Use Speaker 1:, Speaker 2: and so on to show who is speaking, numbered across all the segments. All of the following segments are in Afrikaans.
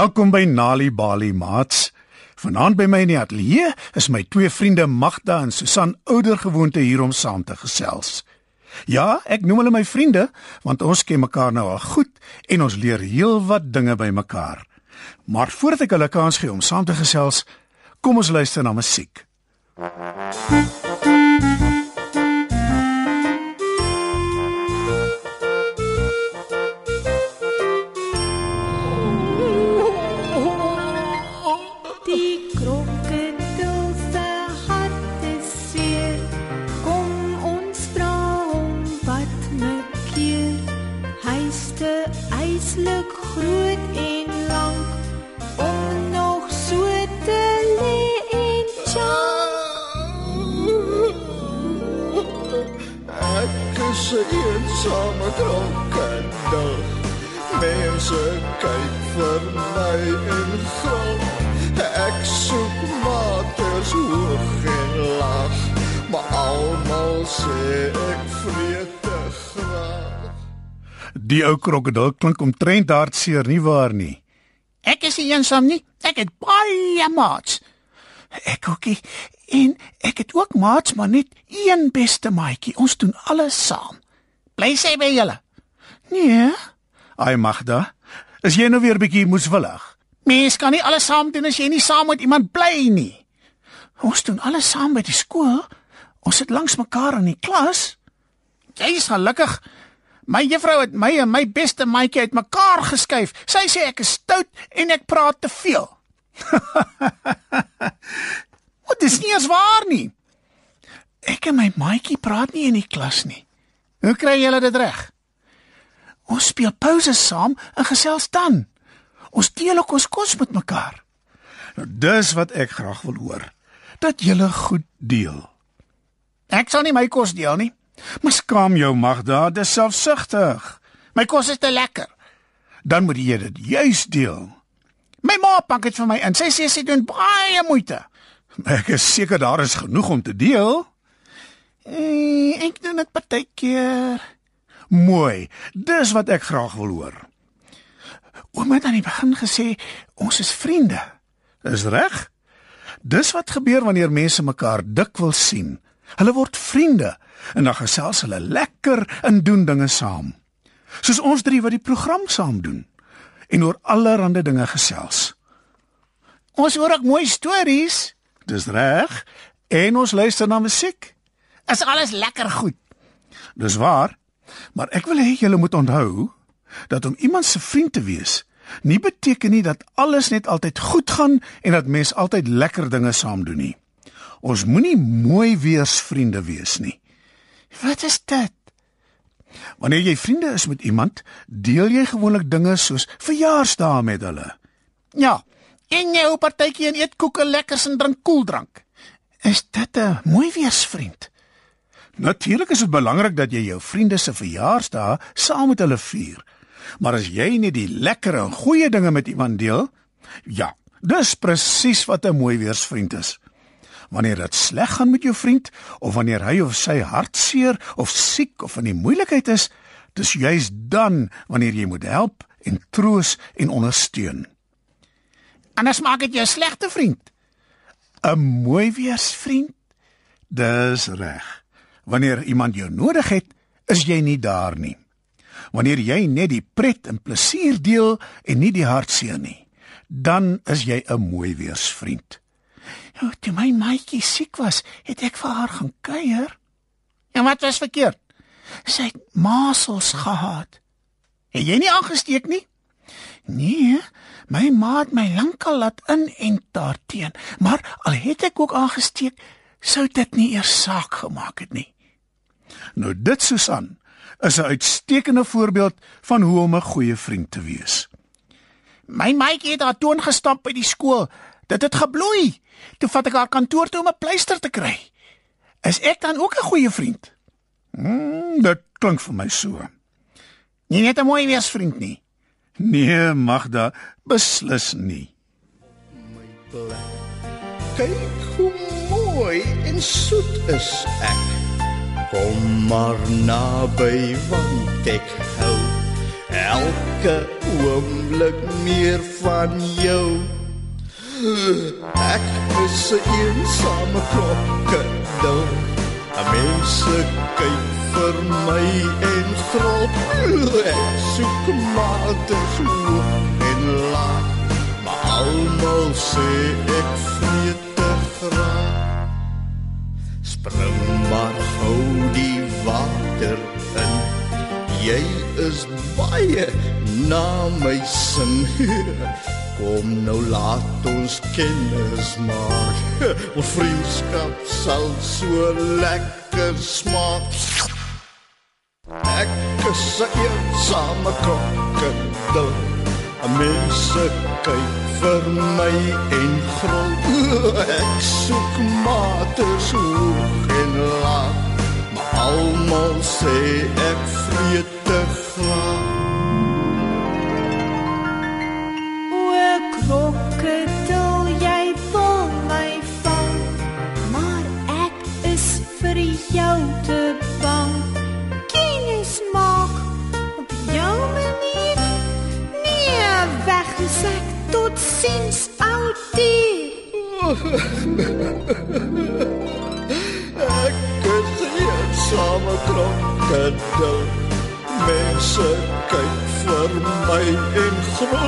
Speaker 1: Welkom by Nali Bali Mats. Vanaand by my in die ateljee is my twee vriende Magda en Susan ouer gewoonte hier om saam te gesels. Ja, ek noem hulle my vriende want ons ken mekaar nou al goed en ons leer heelwat dinge by mekaar. Maar voordat ek hulle kans gee om saam te gesels, kom ons luister na musiek.
Speaker 2: Die
Speaker 3: 'n eensame krokodil. Mense kyk vir my en grap. Ek soek maters hoog en laag, maar almal sê ek vrete graag.
Speaker 1: Die ou krokodil klink omtrent hartseer nie waar nie.
Speaker 4: Ek is nie eensaam nie. Ek het baie maats.
Speaker 1: Ek ookie.
Speaker 4: En ek het ook maats, maar net een beste maatjie. Ons doen alles saam. Bly sy by julle.
Speaker 1: Nee. Ai Magda, is jy nou weer bietjie moeswillig?
Speaker 4: Mens kan nie alles saam doen as jy nie saam met iemand bly nie. Ons doen alles saam by die skool. Ons sit langs mekaar in die klas. Jy is gelukkig. My juffrou het my en my beste maatjie uitmekaar geskuif. Sy sê ek is stout en ek praat te veel. Wat is nie eens waar nie. Ek en my maatjie praat nie in die klas nie. Hoe kry julle dit reg? Ons speel pouse saam en gesels dan. Ons deel ook ons kos met mekaar.
Speaker 1: Nou dis wat ek graag wil hoor. Dat jy goed deel.
Speaker 4: Ek sal nie my kos deel nie.
Speaker 1: Maar skaam jou Magda, dis selfsugtig.
Speaker 4: My kos is te lekker.
Speaker 1: Dan moet jy dit juis deel.
Speaker 4: My ma pak dit vir my en sy sê sy doen baie moeite.
Speaker 1: Ek is seker daar is genoeg om te deel.
Speaker 4: Eh, ek doen dit partykeer.
Speaker 1: Mooi. Dis wat ek graag wil hoor.
Speaker 4: Ouma het aan die begin gesê ons is vriende.
Speaker 1: Is reg? Dis wat gebeur wanneer mense mekaar dikwels sien. Hulle word vriende en dan gesels hulle lekker en doen dinge saam. Soos ons drie wat die program saam doen en oor allerlei dinge gesels.
Speaker 4: Ons hoor ook mooi stories.
Speaker 1: Dis reg. En ons luister na musiek.
Speaker 4: Is alles lekker goed.
Speaker 1: Dis waar. Maar ek wil hê julle moet onthou dat om iemand se vriend te wees nie beteken nie dat alles net altyd goed gaan en dat mens altyd lekker dinge saam doen nie. Ons moenie mooi weersvriende wees nie.
Speaker 4: Wat is dit?
Speaker 1: Wanneer jy vriende is met iemand, deel jy gewoonlik dinge soos verjaarsdae met hulle.
Speaker 4: Ja, en jy hou partytjie en eet koeke lekkers en drink koeldrank. Is dit 'n mooi weersvriend?
Speaker 1: Natuurlik is dit belangrik dat jy jou vriende se verjaarsdae saam met hulle vier. Maar as jy net die lekker en goeie dinge met iemand deel, ja, dis presies wat 'n mooi weersvriend is. Wanneer dit sleg gaan met jou vriend of wanneer hy of sy hartseer of siek of in die moeilikheid is, dis juis dan wanneer jy moet help en troos en ondersteun.
Speaker 4: Anders maak dit jou slegte vriend.
Speaker 1: 'n Mooi weersvriend. Dis reg. Wanneer iemand jou nodig het, is jy nie daar nie. Wanneer jy net die pret en plesier deel en nie die hartseer nie, dan is jy 'n mooi weersvriend.
Speaker 4: Ja, toe my maatjie siek was, het ek vir haar gaan kuier. En wat was verkeerd? Sy het masels gehad. Het jy nie aangesteek nie? Nee, my ma het my lankal laat inent daarteen, maar al het ek ook aangesteek, sou dit nie eers saak gemaak het nie.
Speaker 1: Nou dit Susan is 'n uitstekende voorbeeld van hoe om 'n goeie vriend te wees.
Speaker 4: My maatjie het haar toon gestamp by die skool. Dit het gebloei. Toe vat ek haar kantoor toe om 'n pleister te kry. Is ek dan ook 'n goeie vriend?
Speaker 1: Hmm, dit klink vir my so.
Speaker 4: Nie net 'n mooi weersvriend nie.
Speaker 1: Nee, Magda, beslis nie.
Speaker 3: Kyk hoe mooi en soet is ek. Kom maar naby want ek hou elke oomblik meer van jou. Ek is 'n eensame krokodil. Mense kyk vir my en grop. Ek soek maar te soek en laat. Maar almal sê ek vreet te graag. Spring maar hou die water in. Jy is baie na my sin. Kom nou laat ons kennis maak. Ons vriendskap sal so lekker smaak. Ek is 'n eensame krokodil. Mense kyk vir my en grol. Ek soek mate soek en laat. Maar almal sê ek vreet
Speaker 2: tot sins ou dier.
Speaker 3: Ek is 'n eensame krokodil. Mense kyk vir my en glo.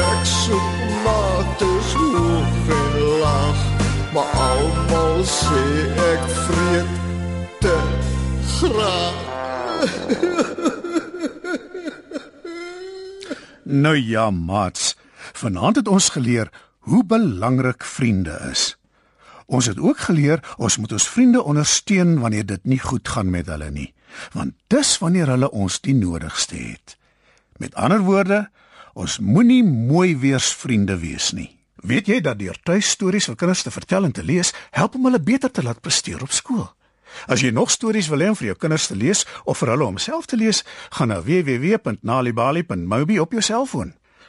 Speaker 3: Ek soek mate soek en lag, maar almal sê ek vreet te graag.
Speaker 1: Nou ja, maats. Vanaand het ons geleer hoe belangrik vriende is. Ons het ook geleer ons moet ons vriende ondersteun wanneer dit nie goed gaan met hulle nie, want dis wanneer hulle ons die nodigste het. Met ander woorde, ons moenie mooi weers vriende wees nie. Weet jy dat deur tuistories vir kinders te vertel en te lees, help om hulle beter te laat presteer op skool? As jy nog stories wil hê om vir jou kinders te lees of vir hulle om self te lees, gaan na www.nalibali.mobi op jou selfoon.